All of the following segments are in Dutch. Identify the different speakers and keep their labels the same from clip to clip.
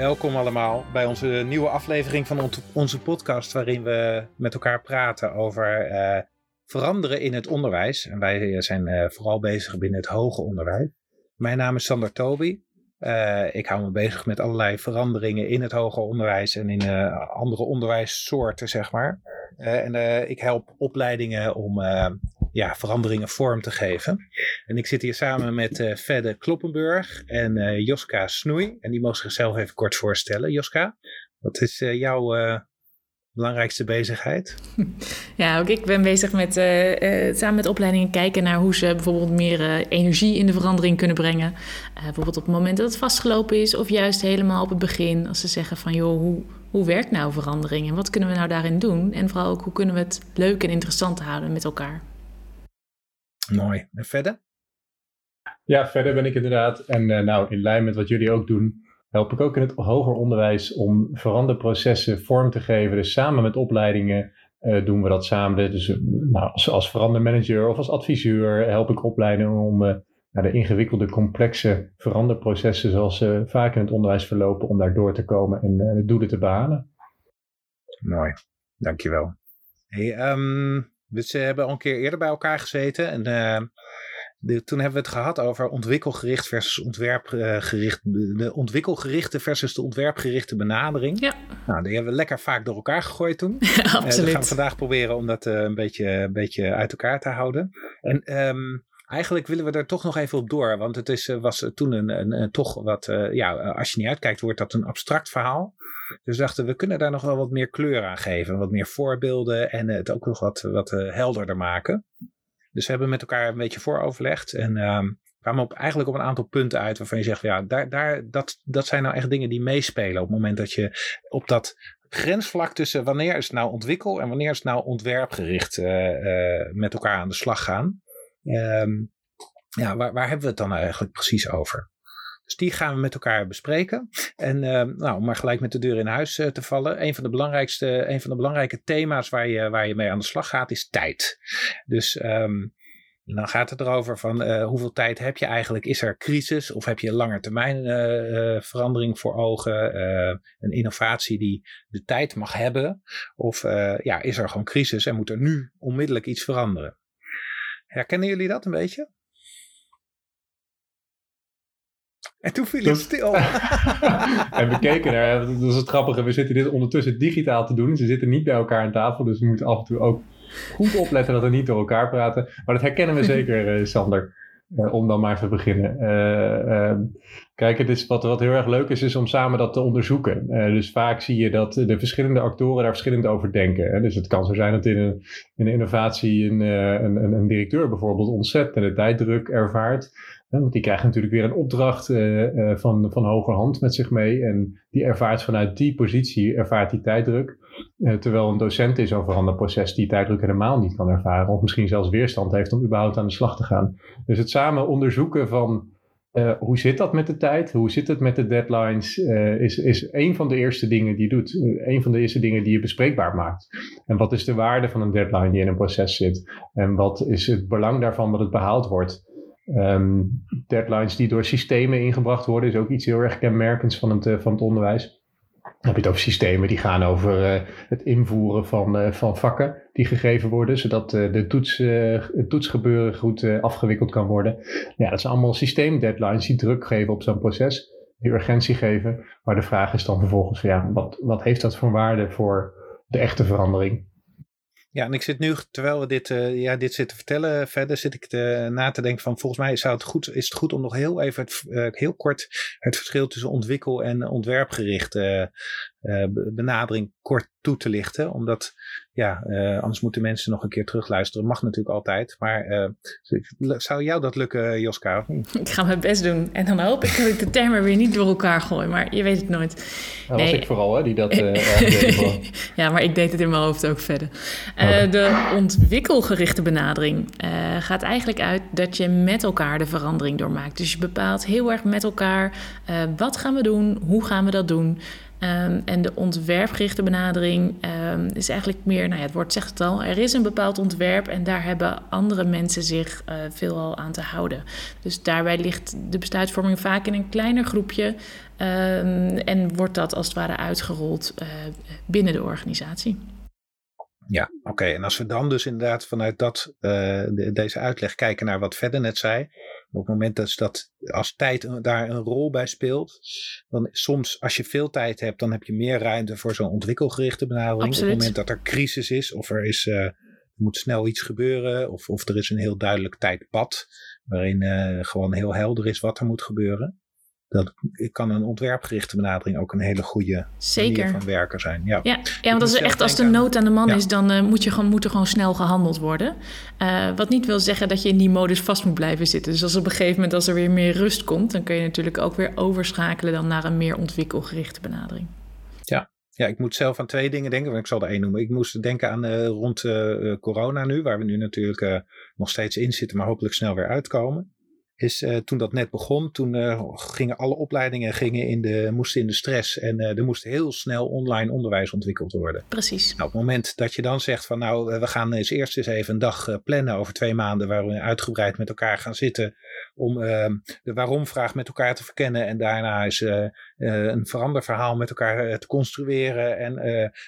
Speaker 1: Welkom allemaal bij onze nieuwe aflevering van onze podcast, waarin we met elkaar praten over uh, veranderen in het onderwijs. En wij zijn uh, vooral bezig binnen het hoger onderwijs. Mijn naam is Sander Toby. Ik hou me bezig met allerlei veranderingen in het hoger onderwijs en in andere onderwijssoorten, zeg maar. en ik help opleidingen om ja, veranderingen vorm te geven. En ik zit hier samen met uh, Fedde Kloppenburg en uh, Joska Snoei. En die mogen zichzelf even kort voorstellen. Joska, wat is uh, jouw belangrijkste bezigheid?
Speaker 2: Ja, ook ik ben bezig met samen met opleidingen kijken naar hoe ze bijvoorbeeld meer energie in de verandering kunnen brengen. bijvoorbeeld op het moment dat het vastgelopen is, of juist helemaal op het begin. Als ze zeggen van joh, hoe, hoe werkt nou verandering en wat kunnen we nou daarin doen? En vooral ook hoe kunnen we het leuk en interessant houden met elkaar.
Speaker 1: Mooi. En verder?
Speaker 3: Ja, verder ben ik inderdaad. En uh, nou, in lijn met wat jullie ook doen, help ik ook in het hoger onderwijs om veranderprocessen vorm te geven. Dus samen met opleidingen uh, doen we dat samen. Dus uh, nou, als, als verandermanager of als adviseur help ik opleidingen om naar de ingewikkelde, complexe veranderprocessen, zoals ze vaak in het onderwijs verlopen, om daar door te komen en de doelen te behalen.
Speaker 1: Mooi, dankjewel. Hey, um, dus we hebben al een keer eerder bij elkaar gezeten. En uh, de, toen hebben we het gehad over ontwikkelgericht versus ontwerpgericht. De ontwikkelgerichte versus de ontwerpgerichte benadering.
Speaker 2: Ja.
Speaker 1: Nou, die hebben we lekker vaak door elkaar gegooid toen.
Speaker 2: Ja, absoluut. Uh, we
Speaker 1: gaan vandaag proberen om dat uh, een, beetje, een beetje uit elkaar te houden. En um, eigenlijk willen we er toch nog even op door. Want het is, was toen een, een, een toch wat, ja, als je niet uitkijkt, wordt dat een abstract verhaal. Dus we dachten, we kunnen daar nog wel wat meer kleur aan geven. Wat meer voorbeelden en het ook nog wat, wat uh, helderder maken. Dus we hebben met elkaar een beetje vooroverlegd. En um, kwamen op, eigenlijk op een aantal punten uit waarvan je zegt, ja, daar, daar, dat, dat zijn nou echt dingen die meespelen. Op het moment dat je op dat grensvlak tussen wanneer is het nou ontwikkel en wanneer is het nou ontwerpgericht uh, uh, met elkaar aan de slag gaan. Um, ja, waar, waar hebben we het dan eigenlijk precies over? Dus die gaan we met elkaar bespreken. En uh, nou, om maar gelijk met de deur in huis uh, te vallen. Een van de belangrijkste, een van de belangrijke thema's waar je, waar je mee aan de slag gaat is tijd. Dus um, dan gaat het erover van uh, hoeveel tijd heb je eigenlijk? Is er crisis of heb je lange termijn verandering voor ogen? een innovatie die de tijd mag hebben? Of ja, is er gewoon crisis en moet er nu onmiddellijk iets veranderen? Herkennen jullie dat een beetje? En toen viel het stil.
Speaker 3: en we keken naar, dat is het grappige, we zitten dit ondertussen digitaal te doen. Ze zitten niet bij elkaar aan tafel, dus we moeten af en toe ook goed opletten dat we niet door elkaar praten. Maar dat herkennen we zeker, uh, Sander. Uh, om dan maar te beginnen. Uh, kijk, het is wat, wat heel erg leuk is, is om samen dat te onderzoeken. dus vaak zie je dat de verschillende actoren daar verschillend over denken. Hè? Dus het kan zo zijn dat in een, in een innovatie een, een, een directeur bijvoorbeeld ontzettende tijddruk ervaart. Want die krijgt natuurlijk weer een opdracht uh, van, van hogerhand met zich mee. En die ervaart vanuit die positie, ervaart die tijddruk. Uh, terwijl een docent in zo'n veranderproces die tijddruk helemaal niet kan ervaren. Of misschien zelfs weerstand heeft om überhaupt aan de slag te gaan. Dus het samen onderzoeken van hoe zit dat met de tijd? Hoe zit het met de deadlines? is, is een van de eerste dingen die je doet. een van de eerste dingen die je bespreekbaar maakt. En wat is de waarde van een deadline die in een proces zit? En wat is het belang daarvan dat het behaald wordt? Um, deadlines die door systemen ingebracht worden, is ook iets heel erg kenmerkends van het, uh, van het onderwijs. Dan heb je het over systemen die gaan over uh, het invoeren van, uh, van vakken die gegeven worden, zodat de toets, het toetsgebeuren goed afgewikkeld kan worden. Ja, dat zijn allemaal systeemdeadlines die druk geven op zo'n proces, die urgentie geven. Maar de vraag is dan vervolgens, ja, wat, wat heeft dat voor waarde voor de echte verandering?
Speaker 1: Ja, en ik zit nu, terwijl we dit, uh, ja, dit zitten vertellen, verder zit ik te, na te denken van volgens mij zou het goed, is het goed om nog heel even, het, uh, heel kort, het verschil tussen ontwikkel- en ontwerpgerichte uh, benadering kort toe te lichten. Omdat, ja, uh, anders moeten mensen nog een keer terugluisteren. Mag natuurlijk altijd. Maar uh, zou jou dat lukken, Joska, of niet?
Speaker 2: Ik ga mijn best doen. En dan hoop ik dat ik de termen weer niet door elkaar gooi. Maar je weet het nooit.
Speaker 3: Dat nee. was ik vooral, hè, die dat...
Speaker 2: ja, maar ik deed het in mijn hoofd ook verder. Oh. De ontwikkelgerichte benadering gaat eigenlijk uit dat je met elkaar de verandering doormaakt. Dus je bepaalt heel erg met elkaar wat gaan we doen, hoe gaan we dat doen... Ehm, en de ontwerpgerichte benadering ehm, is eigenlijk meer, nou ja, het woord zegt het al, er is een bepaald ontwerp en daar hebben andere mensen zich uh, veelal aan te houden. Dus daarbij ligt de besluitvorming vaak in een kleiner groepje ehm, en wordt dat als het ware uitgerold uh, binnen de organisatie.
Speaker 1: Ja, oké. En als we dan dus inderdaad vanuit dat, de, deze uitleg kijken naar wat verder net zei. Op het moment dat, dat als tijd daar een rol bij speelt, dan soms als je veel tijd hebt, dan heb je meer ruimte voor zo'n ontwikkelgerichte benadering.
Speaker 2: Absoluut.
Speaker 1: Op het moment dat er crisis is of er is, uh, moet snel iets gebeuren of, of er is een heel duidelijk tijdpad waarin uh, gewoon heel helder is wat er moet gebeuren dat kan een ontwerpgerichte benadering ook een hele goede
Speaker 2: Zeker.
Speaker 1: manier van werken zijn. Ja,
Speaker 2: ja, ja want als, er echt, als de nood aan de man ja. is, dan uh, moet, je gewoon, moet er gewoon snel gehandeld worden. Uh, wat niet wil zeggen dat je in die modus vast moet blijven zitten. Dus als op een gegeven moment als er weer meer rust komt, dan kun je natuurlijk ook weer overschakelen dan naar een meer ontwikkelgerichte benadering.
Speaker 1: Ja, ja, ik moet zelf aan twee dingen denken. Ik zal er één noemen. Ik moest denken aan uh, rond uh, corona nu, waar we nu natuurlijk uh, nog steeds in zitten, maar hopelijk snel weer uitkomen is uh, toen dat net begon, toen uh, gingen alle opleidingen gingen in de, moesten in de stress en uh, er moest heel snel online onderwijs ontwikkeld worden.
Speaker 2: Precies.
Speaker 1: Nou, op het moment dat je dan zegt van nou, we gaan eens eerst eens even een dag plannen over twee maanden waar we uitgebreid met elkaar gaan zitten om ehm, de waarom-vraag met elkaar te verkennen en daarna eens een veranderverhaal met elkaar te construeren. En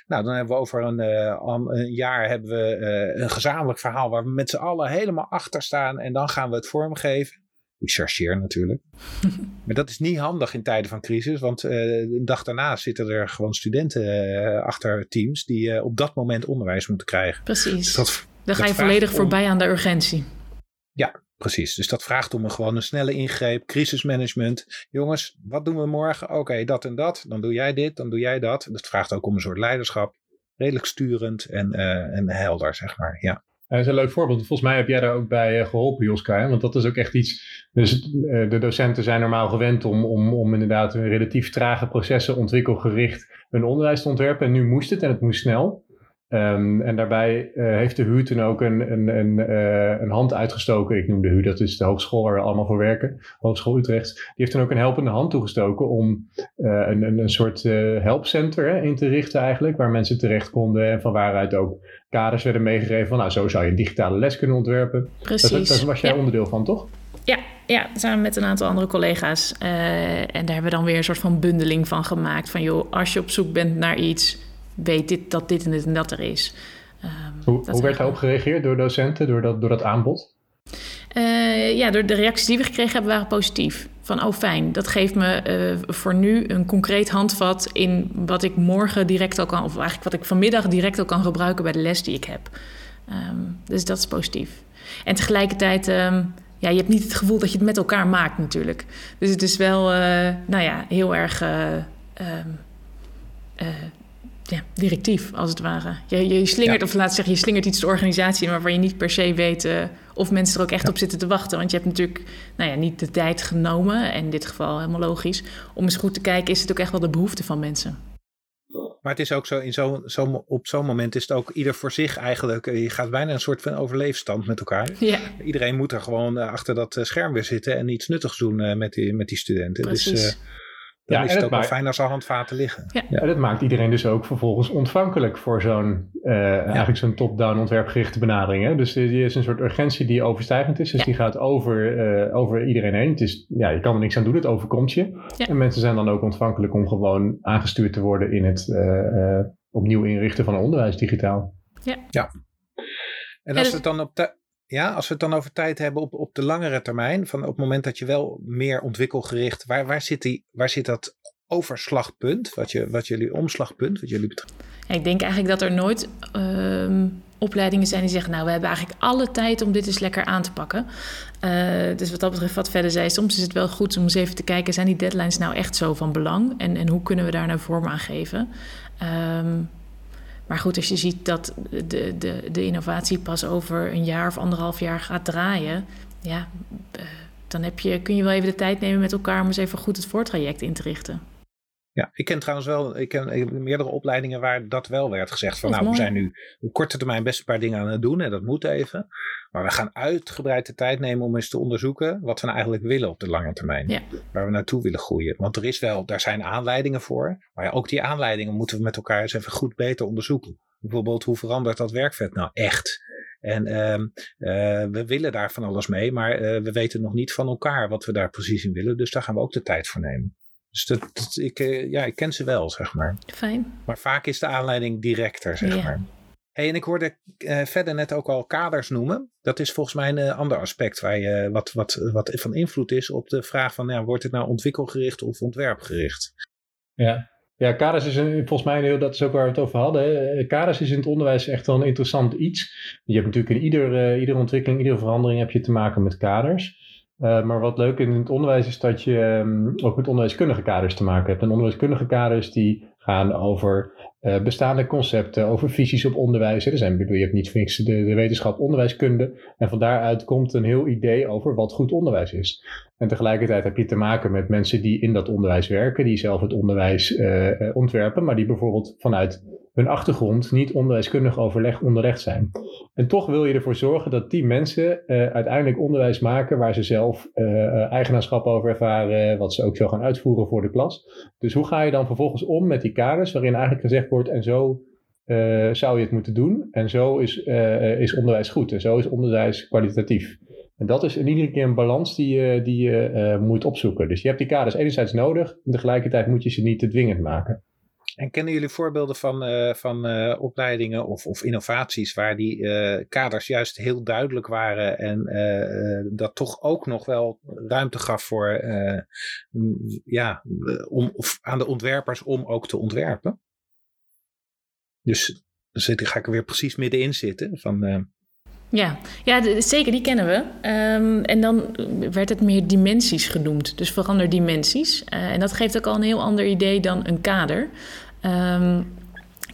Speaker 1: nou, dan hebben we over een, een jaar hebben we een gezamenlijk verhaal waar we met z'n allen helemaal achter staan en dan gaan we het vormgeven. Ik chargeer natuurlijk. maar dat is niet handig in tijden van crisis, want uh, de dag daarna zitten er gewoon studenten uh, achter teams die uh, op dat moment onderwijs moeten krijgen.
Speaker 2: Precies. Dus dat, Dan ga je volledig om... voorbij aan de urgentie.
Speaker 1: Ja, precies. Dus dat vraagt om een gewoon een snelle ingreep, crisismanagement. Jongens, wat doen we morgen? Oké, okay, dat en dat. Dan doe jij dit, dan doe jij dat. Dat vraagt ook om een soort leiderschap. Redelijk sturend en, en helder, zeg maar. Ja.
Speaker 3: Dat is een leuk voorbeeld. Volgens mij heb jij daar ook bij geholpen, Joska. Want dat is ook echt iets. Dus de docenten zijn normaal gewend om, om, om inderdaad relatief trage processen ontwikkelgericht hun onderwijs te ontwerpen. En nu moest het en het moest snel. Um, en daarbij heeft de HU toen ook een, een, een, een hand uitgestoken. Ik noem de HU, dat is de hogeschool waar we allemaal voor werken, Hogeschool Utrecht. Die heeft toen ook een helpende hand toegestoken om een, een, een soort helpcenter hè, in te richten eigenlijk. Waar mensen terecht konden en van waaruit ook kaders werden meegegeven van nou zo zou je een digitale les kunnen ontwerpen.
Speaker 2: Precies.
Speaker 3: Dat, daar was jij ja. onderdeel van, toch?
Speaker 2: Ja, ja, samen met een aantal andere collega's. en daar hebben we dan weer een soort van bundeling van gemaakt. Van joh, als je op zoek bent naar iets weet dit, dat dit en dit en dat er is.
Speaker 3: Um, hoe hoe werd daarop gereageerd door docenten, door dat, door dat aanbod?
Speaker 2: Uh, ja, door de reacties die we gekregen hebben waren positief. Van, oh fijn, dat geeft me uh, voor nu een concreet handvat in wat ik morgen direct al kan, of eigenlijk wat ik vanmiddag direct al kan gebruiken bij de les die ik heb. Um, dus dat is positief. En tegelijkertijd, um, ja, je hebt niet het gevoel dat je het met elkaar maakt natuurlijk. Dus het is wel, uh, nou ja, heel erg ja, directief, als het ware. Je, je slingert, ja. of laat zeggen, je slingert iets de organisatie in waarvan je niet per se weet uh, of mensen er ook echt ja. op zitten te wachten. Want je hebt natuurlijk nou ja, niet de tijd genomen, en in dit geval helemaal logisch, om eens goed te kijken, is het ook echt wel de behoefte van mensen.
Speaker 1: Maar het is ook zo, in zo, zo, op zo'n moment is het ook ieder voor zich eigenlijk. Je gaat bijna een soort van overleefstand met elkaar.
Speaker 2: Ja.
Speaker 1: Iedereen moet er gewoon achter dat scherm weer zitten en iets nuttigs doen met die, met die studenten.
Speaker 2: Precies.
Speaker 1: Dus, uh, dan ja, is het ook wel fijn als er handvaten liggen.
Speaker 2: Ja.
Speaker 3: ja. en dat maakt iedereen dus ook vervolgens ontvankelijk voor zo'n uh, ja. eigenlijk zo'n top-down ontwerpgerichte benadering. Hè? Dus die is een soort urgentie die overstijgend is. Dus ja. die gaat over, uh, over iedereen heen. Het is, ja, je kan er niks aan doen, het overkomt je. En mensen zijn dan ook ontvankelijk om gewoon aangestuurd te worden in het uh, opnieuw inrichten van onderwijs digitaal.
Speaker 2: Ja.
Speaker 1: ja. En als het dan op ja, als we het dan over tijd hebben op, op de langere termijn, van op het moment dat je wel meer ontwikkelgericht, waar, waar, zit, die, waar zit dat overslagpunt, wat, je, wat jullie omslagpunt, wat jullie betreft?
Speaker 2: Ik denk eigenlijk dat er nooit uh, opleidingen zijn die zeggen, nou, we hebben eigenlijk alle tijd om dit eens lekker aan te pakken. Uh, dus wat dat betreft, wat verder zei, soms is het wel goed om eens even te kijken, zijn die deadlines nou echt zo van belang? En, en hoe kunnen we daar nou vorm aan geven? Um, maar goed, als je ziet dat de, de, de innovatie pas over een jaar of anderhalf jaar gaat draaien, ja, uh, dan heb je, kun je wel even de tijd nemen met elkaar om eens even goed het voortraject in te richten.
Speaker 1: Ja, ik ken trouwens wel, ik ken meerdere opleidingen waar dat wel werd gezegd. Van
Speaker 2: is
Speaker 1: nou, we zijn nu op korte termijn best een paar dingen aan het doen en dat moet even. Maar we gaan uitgebreid de tijd nemen om eens te onderzoeken wat we nou eigenlijk willen op de lange termijn.
Speaker 2: Ja.
Speaker 1: Waar we naartoe willen groeien. Want er is wel, daar zijn aanleidingen voor. Maar ja, ook die aanleidingen moeten we met elkaar eens even goed beter onderzoeken. Bijvoorbeeld, hoe verandert dat werkvet nou echt? En ehm, eh, we willen daar van alles mee, maar eh, we weten nog niet van elkaar wat we daar precies in willen. Dus daar gaan we ook de tijd voor nemen. Dus dat, dat- ik, eh, ja, ik ken ze wel, zeg maar.
Speaker 2: Fijn.
Speaker 1: Maar vaak is de aanleiding directer, zeg
Speaker 2: Ja.
Speaker 1: maar. Hey, en ik hoorde eh, verder net ook al kaders noemen. Dat is volgens mij een eh, ander aspect waar je, wat, wat, wat van invloed is op de vraag van, ja, wordt het nou ontwikkelgericht of ontwerpgericht?
Speaker 3: Ja. Ja, kaders is een, volgens mij, een heel, dat is ook waar we het over hadden. hè. Kaders is in het onderwijs echt wel een interessant iets. Je hebt natuurlijk in ieder, iedere ontwikkeling, iedere verandering heb je te maken met kaders. Eh, maar wat leuk in het onderwijs is dat je ehm, ook met onderwijskundige kaders te maken hebt. En onderwijskundige kaders die gaan over eh, bestaande concepten, over visies op onderwijs. Er zijn, bedoel, je hebt niet voor de, de wetenschap onderwijskunde. En van daaruit komt een heel idee over wat goed onderwijs is. En tegelijkertijd heb je te maken met mensen die in dat onderwijs werken, die zelf het onderwijs eh, ontwerpen, maar die bijvoorbeeld vanuit hun achtergrond niet onderwijskundig overleg onderlegd zijn. En toch wil je ervoor zorgen dat die mensen eh, uiteindelijk onderwijs maken waar ze zelf eh, eh, eigenaarschap over ervaren, wat ze ook zo gaan uitvoeren voor de klas. Dus hoe ga je dan vervolgens om met die kaders waarin eigenlijk gezegd wordt en zo zou je het moeten doen en zo is, is onderwijs goed en zo is onderwijs kwalitatief. En dat is in iedere keer een balans die je, die je moet opzoeken. Dus je hebt die kaders enerzijds nodig, en tegelijkertijd moet je ze niet te dwingend maken.
Speaker 1: En kennen jullie voorbeelden van, eh, van eh, opleidingen of, of innovaties waar die eh, kaders juist heel duidelijk waren en dat toch ook nog wel ruimte gaf voor ja, om, of aan de ontwerpers om ook te ontwerpen? Dus daar ga ik er weer precies middenin zitten. Van,
Speaker 2: Ja, ja zeker, die kennen we. Ehm, en dan werd het meer dimensies genoemd, dus veranderdimensies. Eh en dat geeft ook al een heel ander idee dan een kader. Ehm,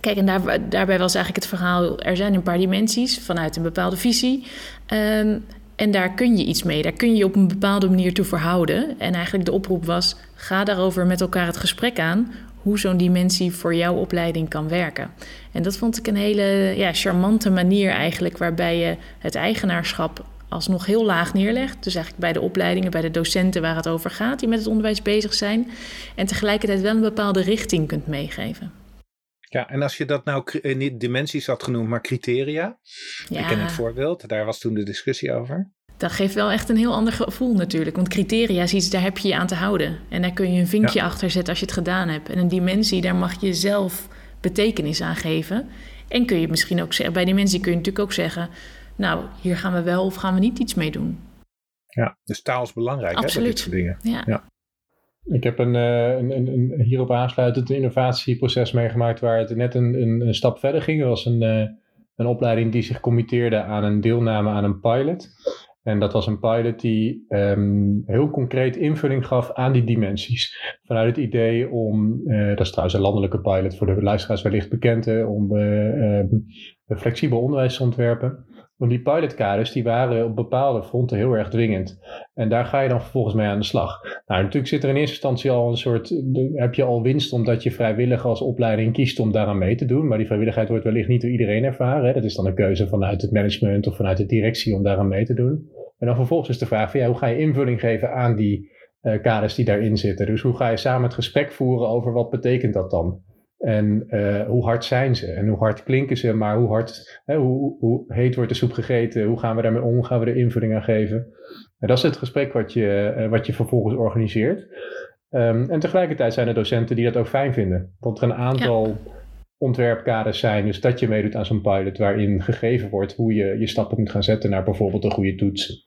Speaker 2: kijk, en daar, daarbij was eigenlijk het verhaal... er zijn een paar dimensies vanuit een bepaalde visie... Ehm, en daar kun je iets mee. Daar kun je je op een bepaalde manier toe verhouden. En eigenlijk de oproep was: ga daarover met elkaar het gesprek aan. Hoe zo'n dimensie voor jouw opleiding kan werken. En dat vond ik een hele ja, charmante manier eigenlijk, waarbij je het eigenaarschap alsnog heel laag neerlegt. Dus eigenlijk bij de opleidingen, bij de docenten waar het over gaat, die met het onderwijs bezig zijn. En tegelijkertijd wel een bepaalde richting kunt meegeven.
Speaker 1: ja, en als je dat nou eh, niet dimensies had genoemd, maar criteria. Ik ken het voorbeeld, daar was toen de discussie over.
Speaker 2: Dat geeft wel echt een heel ander gevoel natuurlijk. Want criteria is iets, daar heb je je aan te houden. En daar kun je een vinkje achter zetten als je het gedaan hebt. En een dimensie, daar mag je zelf betekenis aan geven. En kun je misschien ook zeggen, bij dimensie kun je natuurlijk ook zeggen... nou, hier gaan we wel of gaan we niet iets mee doen.
Speaker 1: Ja, dus taal is belangrijk hè, bij
Speaker 2: Absoluut.
Speaker 1: dit soort dingen.
Speaker 2: Ja,
Speaker 1: Ja.
Speaker 3: Ik heb een, eh, een, een, een hierop aansluitend innovatieproces meegemaakt waar het net een, een, een stap verder ging. Er was een, eh, een opleiding die zich committeerde aan een deelname aan een pilot. En dat was een pilot die ehm, heel concreet invulling gaf aan die dimensies. Vanuit het idee om, eh, dat is trouwens een landelijke pilot voor de luisteraars wellicht bekend, hè, om eh, ehm, flexibel onderwijs te ontwerpen. Want die pilotkaders die waren op bepaalde fronten heel erg dwingend. En daar ga je dan vervolgens mee aan de slag. Nou, natuurlijk zit er in eerste instantie al een soort. heb je al winst omdat je vrijwillig als opleiding kiest om daaraan mee te doen. Maar die vrijwilligheid wordt wellicht niet door iedereen ervaren. Dat is dan een keuze vanuit het management of vanuit de directie om daaraan mee te doen. En dan vervolgens is de vraag: hoe ga je invulling geven aan die eh, kaders die daarin zitten? Dus hoe ga je samen het gesprek voeren over wat betekent dat dan? En eh, hoe hard zijn ze? En hoe hard klinken ze? Maar hoe hard, hè, hoe, hoe heet wordt de soep gegeten? Hoe gaan we daarmee om? Hoe gaan we er invulling aan geven? En dat is het gesprek wat je, eh, wat je vervolgens organiseert. Ehm, en tegelijkertijd zijn er docenten die dat ook fijn vinden. Dat er een aantal ontwerpkaders zijn. Dus dat je meedoet aan zo'n pilot waarin gegeven wordt hoe je je stappen moet gaan zetten naar bijvoorbeeld een goede toets.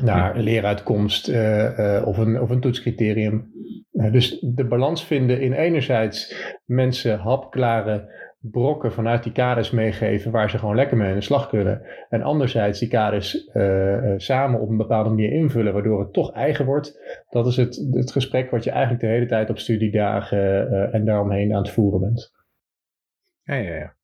Speaker 3: Naar een leeruitkomst eh, of, een, of een toetscriterium. Eh, dus de balans vinden in enerzijds mensen hapklare brokken vanuit die kaders meegeven waar ze gewoon lekker mee aan de slag kunnen. En anderzijds die kaders eh, eh, samen op een bepaalde manier invullen, waardoor het toch eigen wordt. Dat is het, het gesprek wat je eigenlijk de hele tijd op studiedagen en daaromheen aan het voeren bent.
Speaker 1: Ja, ja, ja.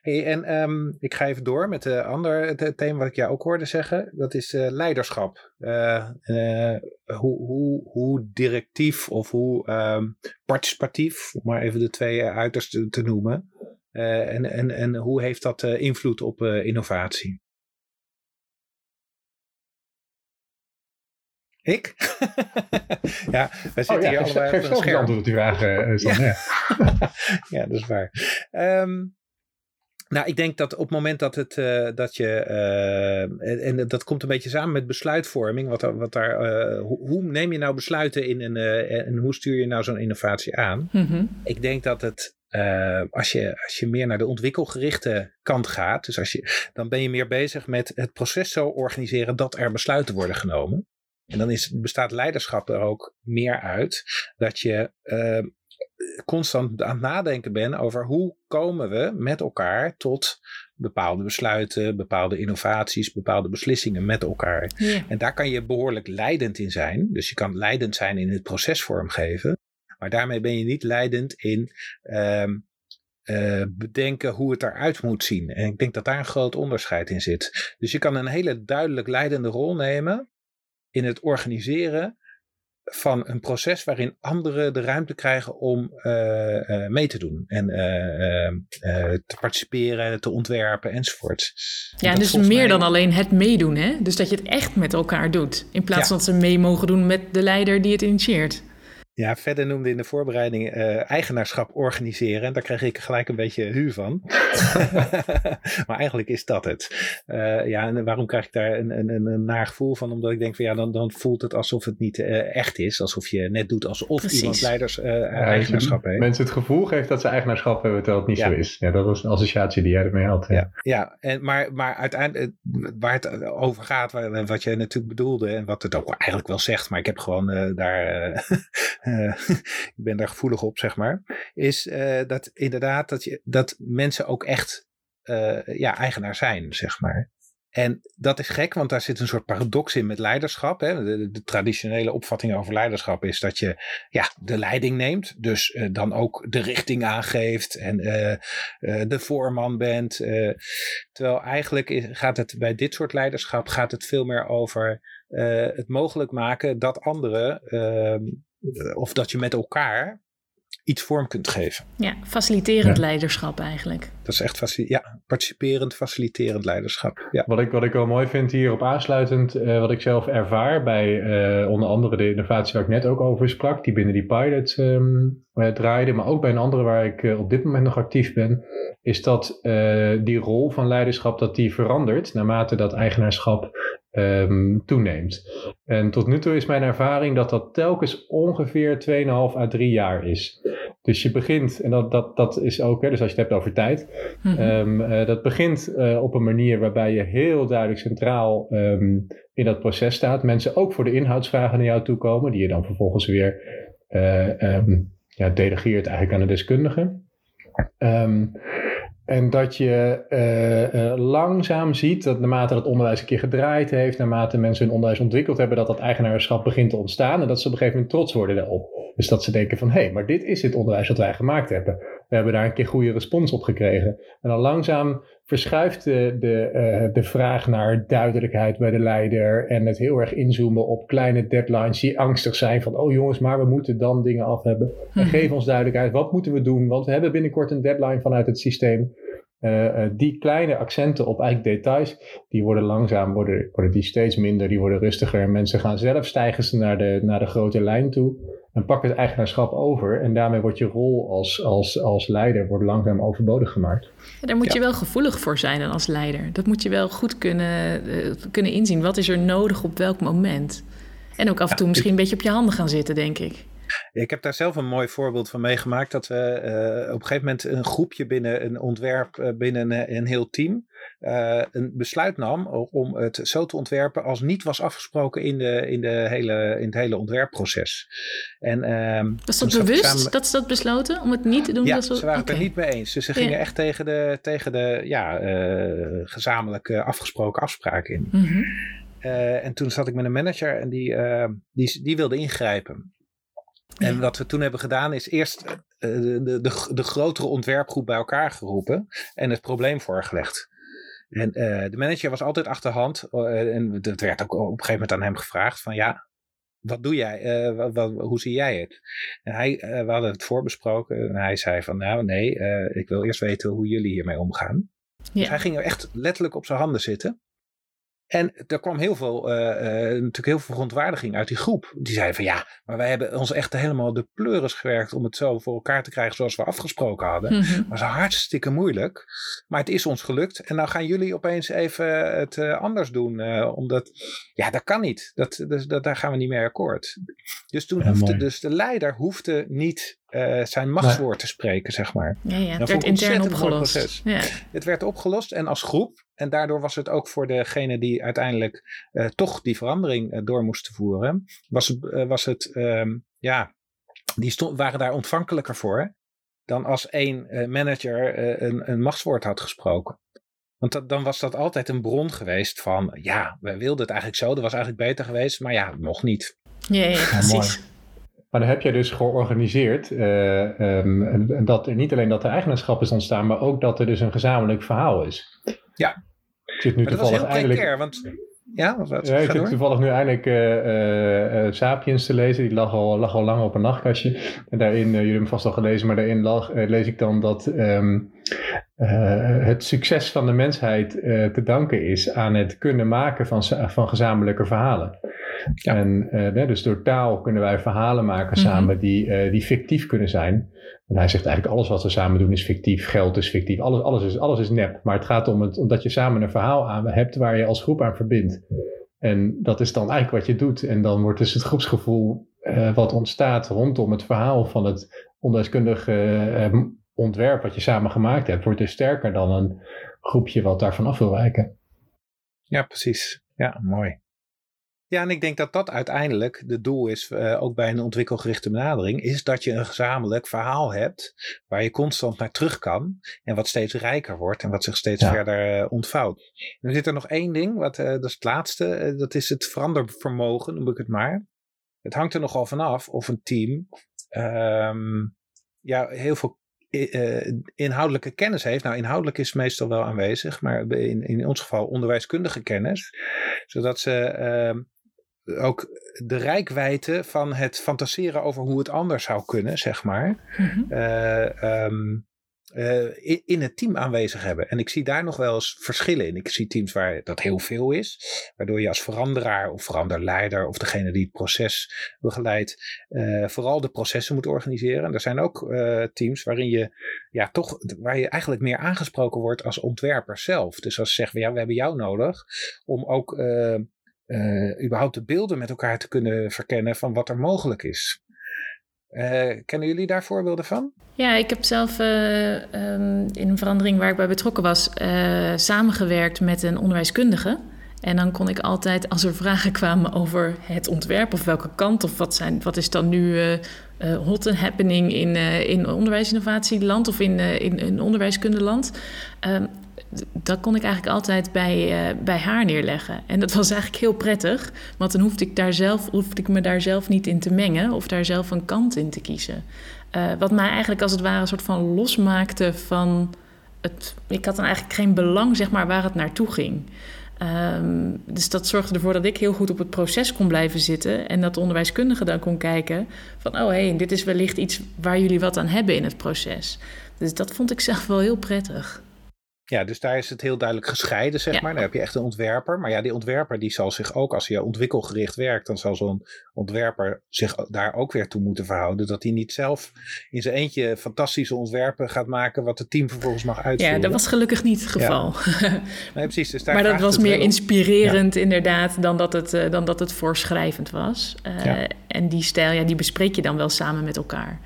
Speaker 1: Hey, en um, ik ga even door met de andere thema wat ik jou ook hoorde zeggen. Dat is uh, leiderschap. Uh, uh, hoe, hoe, hoe directief of hoe um, participatief, om maar even de twee uitersten te noemen. en, en, en hoe heeft dat invloed op innovatie? Ik? ja, wij zitten
Speaker 3: oh, ja,
Speaker 1: hier allebei
Speaker 3: geef, geef antwoord op die vraag, uh, ja.
Speaker 1: ja. ja, dat is waar. Um, nou, ik denk dat op het moment dat, het, uh, dat je, uh, en, dat komt een beetje samen met besluitvorming, wat, wat daar, uh, hoe, hoe, neem je nou besluiten in en, en hoe stuur je nou zo'n innovatie aan? Mm -hmm. Ik denk dat het, als, je, als je meer naar de ontwikkelgerichte kant gaat, dus als je, dan ben je meer bezig met het proces zo organiseren dat er besluiten worden genomen. En dan is, bestaat leiderschap er ook meer uit dat je constant aan het nadenken bent over hoe komen we met elkaar tot bepaalde besluiten, bepaalde innovaties, bepaalde beslissingen met elkaar. Ja. En daar kan je behoorlijk leidend in zijn. Dus je kan leidend zijn in het proces vormgeven. Maar daarmee ben je niet leidend in uh, uh, bedenken hoe het eruit moet zien. En ik denk dat daar een groot onderscheid in zit. Dus je kan een hele duidelijk leidende rol nemen in het organiseren van een proces waarin anderen de ruimte krijgen om uh, uh, mee te doen en uh, te participeren, te ontwerpen enzovoort.
Speaker 2: Ja, dus meer mij... dan alleen het meedoen, hè? Dus dat je het echt met elkaar doet, in plaats ja. van dat ze mee mogen doen met de leider die het initieert.
Speaker 1: Ja, verder noemde in de voorbereiding uh, eigenaarschap organiseren. En daar kreeg ik gelijk een beetje hu van. maar eigenlijk is dat het. Uh, ja, en waarom krijg ik daar een, een, een naar gevoel van? Omdat ik denk van ja, dan, dan voelt het alsof het niet uh, echt is. Alsof je net doet alsof Precies. iemand leiders ja, eigenaarschap heeft.
Speaker 3: Mensen het gevoel geeft dat ze eigenaarschap hebben terwijl het niet ja. zo is. Ja, dat was een associatie die jij ermee had.
Speaker 1: Ja, ja, ja. En, maar, maar uiteindelijk waar het over gaat, wat jij natuurlijk bedoelde en wat het ook eigenlijk wel zegt, maar ik heb gewoon daar uh, ik ben daar gevoelig op, zeg maar, is uh, dat inderdaad dat, je, dat mensen ook echt uh, ja, eigenaar zijn, zeg maar. En dat is gek, want daar zit een soort paradox in met leiderschap. Hè. De, traditionele opvatting over leiderschap is dat je ja, de leiding neemt. Dus dan ook de richting aangeeft en de voorman bent. terwijl eigenlijk gaat het bij dit soort leiderschap gaat het veel meer over het mogelijk maken dat anderen ehm, eh, of dat je met elkaar iets vorm kunt geven.
Speaker 2: Ja, faciliterend ja. leiderschap eigenlijk.
Speaker 1: Dat is echt ja, participerend, faciliterend leiderschap. Ja.
Speaker 3: Wat, ik, wat ik wel mooi vind hierop aansluitend, uh, wat ik zelf ervaar bij uh, onder andere de innovatie waar ik net ook over sprak, die binnen die pilot um, uh, draaide, maar ook bij een andere waar ik op dit moment nog actief ben, is dat die rol van leiderschap dat die verandert naarmate dat eigenaarschap um, toeneemt. En tot nu toe is mijn ervaring dat dat telkens ongeveer 2,5 à 3 jaar is. Dus je begint, en dat, dat, dat is ook, hè, dus als je het hebt over tijd, mm -hmm. um, uh, dat begint uh, op een manier waarbij je heel duidelijk centraal um, in dat proces staat. Mensen ook voor de inhoudsvragen naar jou toe komen, die je dan vervolgens weer uh, ja, delegeert eigenlijk aan de deskundige. En dat je uh, uh, langzaam ziet dat naarmate het onderwijs een keer gedraaid heeft, naarmate mensen hun onderwijs ontwikkeld hebben, dat dat eigenaarschap begint te ontstaan en dat ze op een gegeven moment trots worden daarop. Dus dat ze denken van, hé, hey, maar dit is het onderwijs dat wij gemaakt hebben. We hebben daar een keer goede respons op gekregen. En dan langzaam verschuift de, de, uh, de vraag naar duidelijkheid bij de leider en het heel erg inzoomen op kleine deadlines die angstig zijn van, oh jongens, maar we moeten dan dingen af hebben. En mhm. geef ons duidelijkheid, wat moeten we doen? Want we hebben binnenkort een deadline vanuit het systeem. Uh, uh, die kleine accenten op eigenlijk details, die worden langzaam, worden, worden die steeds minder, die worden rustiger. En mensen gaan zelf stijgen ze naar de, naar de grote lijn toe en pakken het eigenaarschap over. En daarmee wordt je rol als, als, als leider wordt langzaam overbodig gemaakt.
Speaker 2: Ja, daar moet ja. je wel gevoelig voor zijn dan als leider. Dat moet je wel goed kunnen, uh, kunnen inzien. Wat is er nodig op welk moment? En ook af en toe misschien een beetje op je handen gaan zitten, denk ik.
Speaker 1: Ik heb daar zelf een mooi voorbeeld van meegemaakt. Dat we uh, op een gegeven moment een groepje binnen een ontwerp, uh, binnen een, een, heel team, uh, een besluit nam om het zo te ontwerpen als niet was afgesproken in, de, in, de hele, in het hele ontwerpproces. En, ehm,
Speaker 2: was dat bewust samen... dat ze dat besloten om het niet te doen?
Speaker 1: Ja,
Speaker 2: ze
Speaker 1: waren het er niet mee eens. Dus ze gingen echt tegen de, tegen de ja, gezamenlijk afgesproken afspraken in. Mm -hmm. en toen zat ik met een manager en die, die, die wilde ingrijpen. En wat we toen hebben gedaan is eerst de, de, de, de grotere ontwerpgroep bij elkaar geroepen en het probleem voorgelegd. En de manager was altijd achterhand. en dat werd ook op een gegeven moment aan hem gevraagd: van ja, wat doe jij? Wat, wat, hoe zie jij het? En hij, we hadden het voorbesproken en hij zei van nou nee, ik wil eerst weten hoe jullie hiermee omgaan. Ja. Dus hij ging er echt letterlijk op zijn handen zitten. En er kwam heel veel, uh, uh, natuurlijk heel veel verontwaardiging uit die groep. Die zeiden van ja, maar wij hebben ons echt helemaal de pleuris gewerkt om het zo voor elkaar te krijgen zoals we afgesproken hadden. Mm -hmm. was hartstikke moeilijk. Maar het is ons gelukt. En nou gaan jullie opeens even het uh, anders doen. omdat, ja, dat kan niet. Dat, dus, dat, daar gaan we niet mee akkoord. Dus toen ja, hoefde, dus de leider hoefde niet uh, zijn machtswoord te spreken, zeg maar.
Speaker 2: Ja, ja. het werd intern opgelost. Ja.
Speaker 1: Het werd opgelost en als groep. En daardoor was het ook voor degene die uiteindelijk uh, toch die verandering uh, door moesten voeren. Was het, was het um, ja, die stond, waren daar ontvankelijker voor. Dan als één manager een, een machtswoord had gesproken. Want dat, dan was dat altijd een bron geweest van, ja, we wilden het eigenlijk zo, dat was eigenlijk beter geweest, maar ja, nog niet.
Speaker 2: Ja, ja precies.
Speaker 3: Maar dan heb je dus georganiseerd uh, um, dat er niet alleen dat er eigenaarschap is ontstaan, maar ook dat er dus een gezamenlijk verhaal is.
Speaker 1: Ja, zit nu maar dat was heel precair, want... Ja,
Speaker 3: wat, ja ik zit toevallig nu eindelijk uh, uh, Sapiens te lezen. Die lag al, lag al lang op een nachtkastje. En daarin, jullie hebben hem vast al gelezen, maar daarin lag, lees ik dan dat um, het succes van de mensheid te danken is aan het kunnen maken van, van gezamenlijke verhalen. Ja. En uh, dus door taal kunnen wij verhalen maken mhm. samen die, uh, die fictief kunnen zijn. En hij zegt eigenlijk alles wat we samen doen is fictief, geld is fictief, alles, alles, is, alles is nep. Maar het gaat om het, omdat je samen een verhaal aan hebt waar je als groep aan verbindt. En dat is dan eigenlijk wat je doet. En dan wordt dus het groepsgevoel uh, wat ontstaat rondom het verhaal van het ondeskundige ontwerp wat je samen gemaakt hebt, wordt dus sterker dan een groepje wat daarvan af wil wijken.
Speaker 1: Ja, precies. Ja, mooi. Ja, en ik denk dat dat uiteindelijk de doel is, uh, ook bij een ontwikkelgerichte benadering, is dat je een gezamenlijk verhaal hebt waar je constant naar terug kan en wat steeds rijker wordt en wat zich steeds ja. verder uh, ontvouwt. En dan zit er nog één ding, wat, uh, dat is het laatste, dat is het verandervermogen, noem ik het maar. Het hangt er nogal vanaf of een team um, ja, heel veel inhoudelijke kennis heeft. Nou, inhoudelijk is meestal wel aanwezig, maar in, in ons geval onderwijskundige kennis. Zodat ze uh, ook de rijkwijde van het fantaseren over hoe het anders zou kunnen, zeg maar, mm-hmm. uh, um, uh, in, in, het team aanwezig hebben. En ik zie daar nog wel eens verschillen in. Ik zie teams waar dat heel veel is, waardoor je als veranderaar of veranderleider of degene die het proces begeleidt, uh, vooral de processen moet organiseren. En er zijn ook teams waarin je ja, toch, waar je eigenlijk meer aangesproken wordt als ontwerper zelf. Dus als ze zeggen, ja, we hebben jou nodig om ook uh, überhaupt de beelden met elkaar te kunnen verkennen van wat er mogelijk is. Uh, kennen jullie daar voorbeelden van?
Speaker 2: Ja, ik heb zelf uh, um, in een verandering waar ik bij betrokken was, samengewerkt met een onderwijskundige. En dan kon ik altijd, als er vragen kwamen over het ontwerp of welke kant of wat, zijn, wat is dan nu hot and happening in, in onderwijsinnovatieland of in, in, in onderwijskundeland, ehm, dat kon ik eigenlijk altijd bij, uh, bij haar neerleggen. En dat was eigenlijk heel prettig, want dan hoefde ik, daar zelf, hoefde ik me daar zelf niet in te mengen of daar zelf een kant in te kiezen. Uh, wat mij eigenlijk als het ware een soort van losmaakte van het. Ik had dan eigenlijk geen belang, zeg maar, waar het naartoe ging. Um, dus dat zorgde ervoor dat ik heel goed op het proces kon blijven zitten. En dat de onderwijskundige dan kon kijken van... oh hé, hey, dit is wellicht iets waar jullie wat aan hebben in het proces. Dus dat vond ik zelf wel heel prettig.
Speaker 1: Ja, dus daar is het heel duidelijk gescheiden, zeg maar. Dan heb je echt een ontwerper. Maar ja, die ontwerper die zal zich ook, als hij ontwikkelgericht werkt, dan zal zo'n ontwerper zich daar ook weer toe moeten verhouden. Dat hij niet zelf in zijn eentje fantastische ontwerpen gaat maken, wat het team vervolgens mag uitvoeren.
Speaker 2: Ja, dat was gelukkig niet het geval.
Speaker 1: Ja. nee, precies. Dus daar
Speaker 2: maar dat was meer inspirerend, ja. inderdaad, dan dat, het, uh, dan dat het voorschrijvend was. Uh, ja. En die stijl, ja, die bespreek je dan wel samen met elkaar.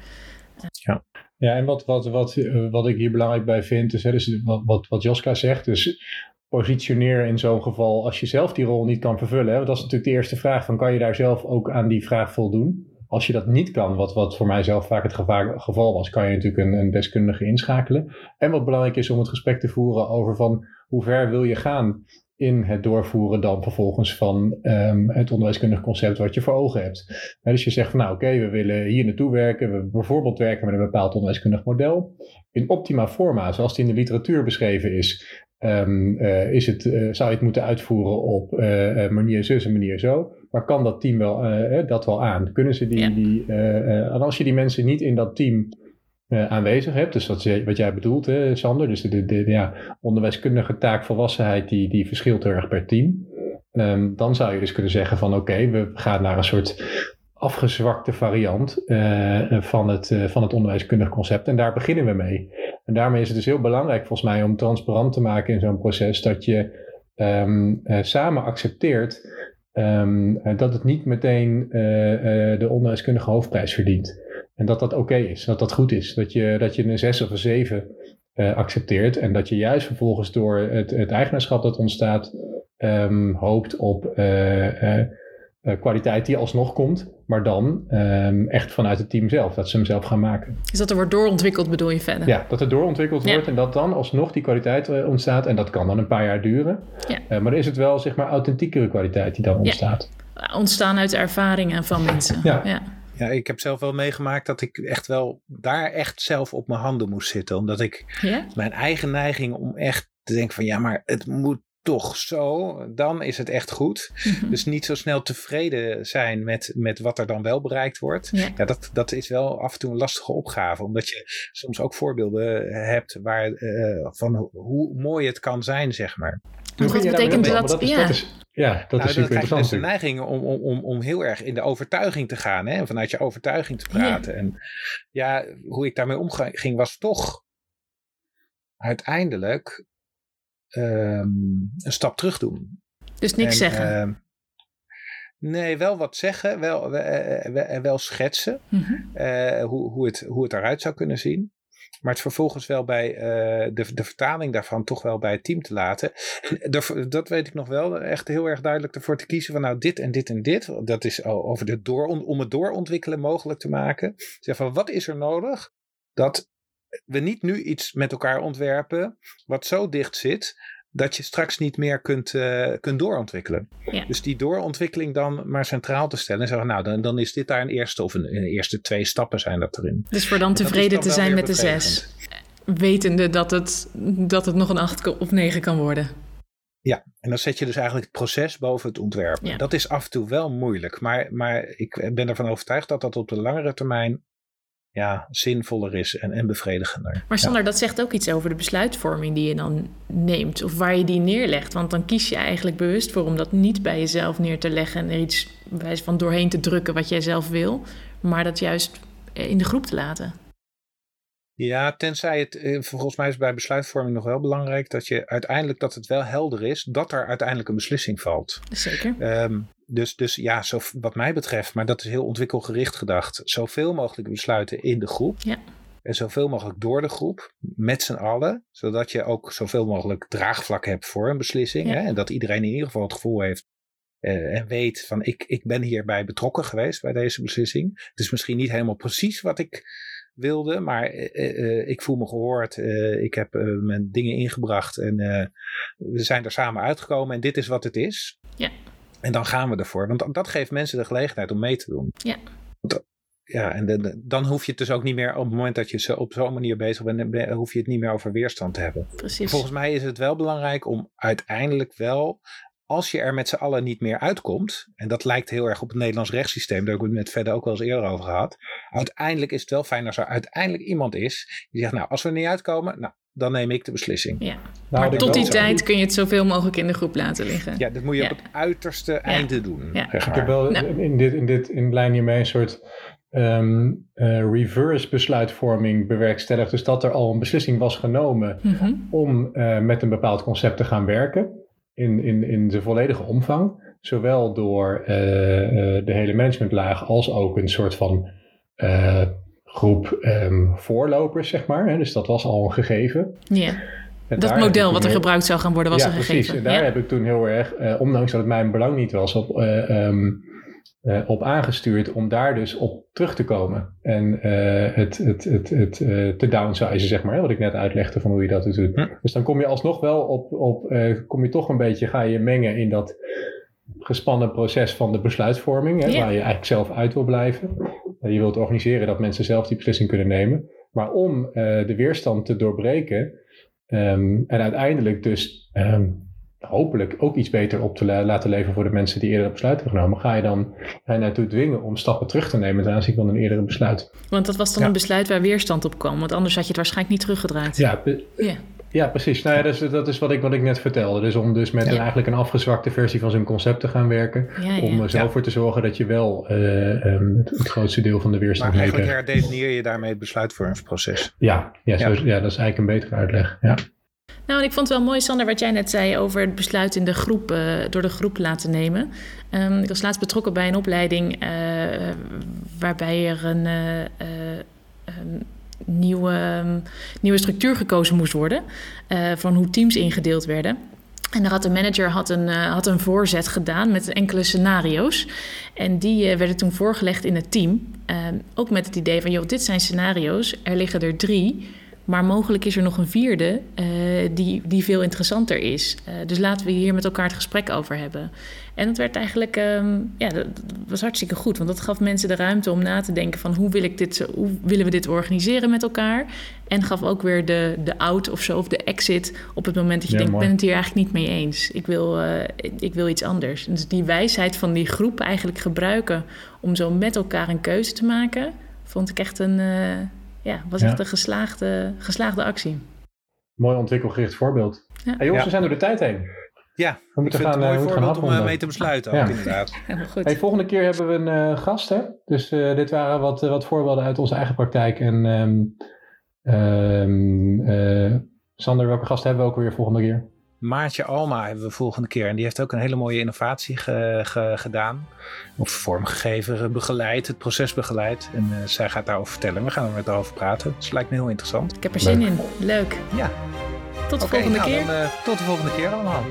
Speaker 3: Ja. Ja, en wat, wat, wat, eh, wat ik hier belangrijk bij vind, is, hè, dus wat, wat, Joska zegt, dus positioneer in zo'n geval als je zelf die rol niet kan vervullen. Hè, want dat is natuurlijk de eerste vraag, van kan je daar zelf ook aan die vraag voldoen? Als je dat niet kan, wat, wat voor mij zelf vaak het geval was, kan je natuurlijk een, een deskundige inschakelen. En wat belangrijk is om het gesprek te voeren over van hoe ver wil je gaan in het doorvoeren dan vervolgens van ehm, het onderwijskundig concept wat je voor ogen hebt. dus je zegt van nou oké, we willen hier naartoe werken. We bijvoorbeeld werken met een bepaald onderwijskundig model. In optima forma, zoals die in de literatuur beschreven is, um, uh, is het, uh, zou je het moeten uitvoeren op uh, manier zus en manier zo. Maar kan dat team wel, dat wel aan? Kunnen ze die, ja. die en als je die mensen niet in dat team aanwezig hebt, dus wat, wat jij bedoelt, hè, Sander, dus de, ja, onderwijskundige taakvolwassenheid die, die verschilt heel erg per team. Um, dan zou je dus kunnen zeggen van oké, we gaan naar een soort afgezwakte variant uh, van, het, uh, van het onderwijskundig concept. En daar beginnen we mee. En daarmee is het dus heel belangrijk volgens mij om transparant te maken in zo'n proces dat je uh, samen accepteert um, dat het niet meteen de onderwijskundige hoofdprijs verdient. En dat dat oké okay is, dat dat goed is. Dat je, dat je een 6 of een 7 accepteert en dat je juist vervolgens door het, het eigenaarschap dat ontstaat um, hoopt op uh, kwaliteit die alsnog komt, maar dan um, echt vanuit het team zelf, dat ze hem zelf gaan maken.
Speaker 2: Dus dat er wordt doorontwikkeld bedoel je verder?
Speaker 3: Ja, dat er doorontwikkeld wordt en dat dan alsnog die kwaliteit ontstaat en dat kan dan een paar jaar duren. Ja. Maar dan is het wel zeg maar authentiekere kwaliteit die dan ontstaat.
Speaker 2: Ja. Ontstaan uit de ervaringen van mensen.
Speaker 1: Ja. Ja. Ik heb zelf wel meegemaakt dat ik echt wel daar echt zelf op mijn handen moest zitten. Omdat ik mijn eigen neiging om echt te denken van ja, maar het moet toch zo, dan is het echt goed. Mhm. Dus niet zo snel tevreden zijn met, met wat er dan wel bereikt wordt. Ja. dat, dat is wel af en toe een lastige opgave. Omdat je soms ook voorbeelden hebt waar, uh, van hoe mooi het kan zijn, zeg maar.
Speaker 2: Wat betekent dat? dat, is,
Speaker 3: ja. dat is, ja, dat nou, is super interessant.
Speaker 1: de neiging om, om, om, om heel erg in de overtuiging te gaan. Hè? Vanuit je overtuiging te praten. Ja. En ja, hoe ik daarmee omging was toch uiteindelijk um, een stap terug doen.
Speaker 2: Dus niks en, zeggen? Uh,
Speaker 1: nee, wel wat zeggen, wel, wel, wel schetsen mm -hmm. uh, hoe, hoe, het, hoe het eruit zou kunnen zien. Maar het vervolgens wel bij uh, de, de vertaling daarvan toch wel bij het team te laten. En dat weet ik nog wel, echt heel erg duidelijk ervoor te kiezen van nou dit en dit en dit. Dat is over de door, om het doorontwikkelen mogelijk te maken. Zeg van wat is er nodig dat we niet nu iets met elkaar ontwerpen wat zo dicht zit dat je straks niet meer kunt, uh, kunt doorontwikkelen. Ja. Dus die doorontwikkeling dan maar centraal te stellen en zeggen, nou dan, dan is dit daar een eerste of een, een eerste twee stappen zijn dat erin.
Speaker 2: Dus voor dan tevreden dan te zijn met de zes, wetende dat het, dat het nog een acht of negen kan worden.
Speaker 1: Ja, en dan zet je dus eigenlijk het proces boven het ontwerpen. Ja. Dat is af en toe wel moeilijk, maar, maar ik ben ervan overtuigd dat dat op de langere termijn ja, zinvoller is en, en bevredigender.
Speaker 2: Maar Sander, dat zegt ook iets over de besluitvorming die je dan neemt of waar je die neerlegt. Want dan kies je eigenlijk bewust voor om dat niet bij jezelf neer te leggen en er iets wijs van doorheen te drukken wat jij zelf wil, maar dat juist in de groep te laten.
Speaker 1: Ja, tenzij het, eh, volgens mij is bij besluitvorming nog wel belangrijk dat je uiteindelijk dat het wel helder is dat er uiteindelijk een beslissing valt.
Speaker 2: Zeker.
Speaker 1: Um, dus, dus ja, zo, wat mij betreft, maar dat is heel ontwikkelgericht gedacht, zoveel mogelijk besluiten in de groep.
Speaker 2: Ja.
Speaker 1: En zoveel mogelijk door de groep, met z'n allen, zodat je ook zoveel mogelijk draagvlak hebt voor een beslissing. Ja. Hè? En dat iedereen in ieder geval het gevoel heeft uh, en weet van ik, ik ben hierbij betrokken geweest bij deze beslissing. Het is misschien niet helemaal precies wat ik wilde, maar uh, uh, ik voel me gehoord. ik heb mijn dingen ingebracht en we zijn er samen uitgekomen en dit is wat het is.
Speaker 2: Ja.
Speaker 1: En dan gaan we ervoor. Want dat geeft mensen de gelegenheid om mee te doen.
Speaker 2: Ja.
Speaker 1: Ja, en de, dan hoef je het dus ook niet meer, op het moment dat je zo, op zo'n manier bezig bent, hoef je het niet meer over weerstand te hebben.
Speaker 2: Precies.
Speaker 1: Volgens mij is het wel belangrijk om uiteindelijk wel, als je er met z'n allen niet meer uitkomt, en dat lijkt heel erg op het Nederlands rechtssysteem, daar heb ik het met verder ook wel eens eerder over gehad. Uiteindelijk is het wel fijn als er uiteindelijk iemand is die zegt, nou, als we er niet uitkomen, nou, dan neem ik de beslissing.
Speaker 2: Ja. Nou, maar tot die tijd kun je het zoveel mogelijk in de groep laten liggen.
Speaker 1: Ja, dat moet je op het uiterste einde doen.
Speaker 3: Ja. Ik heb wel nou. in, dit, in, dit, in lijn hiermee een soort um, uh, reverse besluitvorming bewerkstelligd. Dus dat er al een beslissing was genomen
Speaker 2: mhm.
Speaker 3: om uh, met een bepaald concept te gaan werken. In, in, in de volledige omvang. Zowel door uh, de hele managementlaag als ook een soort van groep um, voorlopers, zeg maar. Hè? Dus dat was al een gegeven.
Speaker 2: Ja. dat model wat er gebruikt zou gaan worden was
Speaker 3: ja,
Speaker 2: een
Speaker 3: precies.
Speaker 2: gegeven.
Speaker 3: En daar heb ik toen heel erg, uh, ondanks dat het mijn belang niet was, op, uh, um, uh, op aangestuurd om daar dus op terug te komen. En uh, het, het, het, het uh, te downsizen, zeg maar, wat ik net uitlegde van hoe je dat doet. Hm. Dus dan kom je alsnog wel op, op kom je toch een beetje, ga je mengen in dat gespannen proces van de besluitvorming, hè, waar je eigenlijk zelf uit wil blijven. je wilt organiseren dat mensen zelf die beslissing kunnen nemen. Maar om de weerstand te doorbreken um, en uiteindelijk dus um, hopelijk ook iets beter op te laten leven voor de mensen die eerder het besluit hebben genomen, ga je dan hen naartoe dwingen om stappen terug te nemen ten aanzien van een eerdere besluit.
Speaker 2: Want dat was dan een besluit waar weerstand op kwam, want anders had je het waarschijnlijk niet teruggedraaid.
Speaker 3: Ja, ja. ja precies. Nou ja, dat is wat ik, wat ik net vertelde. Dus om dus met een, eigenlijk een afgezwakte versie van zijn concept te gaan werken, om er zelf voor te zorgen dat je wel uh, um, het, het, grootste deel van de weerstand
Speaker 1: Maar eigenlijk herdefinieer je daarmee het besluitvormingsproces.
Speaker 3: Ja, ja, zo, ja. dat is eigenlijk een betere uitleg. Ja.
Speaker 2: Nou, en ik vond het wel mooi, Sander, wat jij net zei over het besluit in de groep, uh, door de groep laten nemen. Um, ik was laatst betrokken bij een opleiding uh, waarbij er een uh, nieuwe, nieuwe structuur gekozen moest worden. van hoe teams ingedeeld werden. En daar had de manager had een, had een voorzet gedaan met enkele scenario's. En die werden toen voorgelegd in het team. Ehm, ook met het idee van, joh, dit zijn scenario's. Er liggen er drie. Maar mogelijk is er nog een vierde uh, die, die veel interessanter is. Uh, dus laten we hier met elkaar het gesprek over hebben. En dat werd eigenlijk, um, ja, dat, was hartstikke goed. Want dat gaf mensen de ruimte om na te denken van hoe, wil ik dit, hoe willen we dit organiseren met elkaar. En gaf ook weer de, de out of zo, of de exit op het moment dat je denkt, ik ben het hier eigenlijk niet mee eens. Ik wil, uh, ik wil iets anders. Dus die wijsheid van die groep eigenlijk gebruiken om zo met elkaar een keuze te maken, vond ik echt een ja, was echt een geslaagde, geslaagde actie.
Speaker 3: Mooi ontwikkelgericht voorbeeld. Ja. Hey, jongens, we zijn door de tijd heen.
Speaker 1: Ja, we moeten gaan, een mooi uh, voorbeeld om uh, mee te besluiten ook, inderdaad.
Speaker 3: goed. Hey, volgende keer hebben we een uh, gast, hè? Dus uh, dit waren wat, wat voorbeelden uit onze eigen praktijk. En um, um, Sander, welke gast hebben we ook weer volgende keer?
Speaker 1: Maartje Alma hebben we volgende keer. En die heeft ook een hele mooie innovatie ge, ge, gedaan. Of vormgegeven, begeleid, het proces begeleid. En uh, zij gaat daarover vertellen. We gaan er met haar over praten. Dus het lijkt me heel interessant.
Speaker 2: Ik heb er zin in. Leuk.
Speaker 1: Ja.
Speaker 2: Tot de volgende
Speaker 1: nou,
Speaker 2: keer.
Speaker 1: Dan, uh, tot de volgende keer allemaal.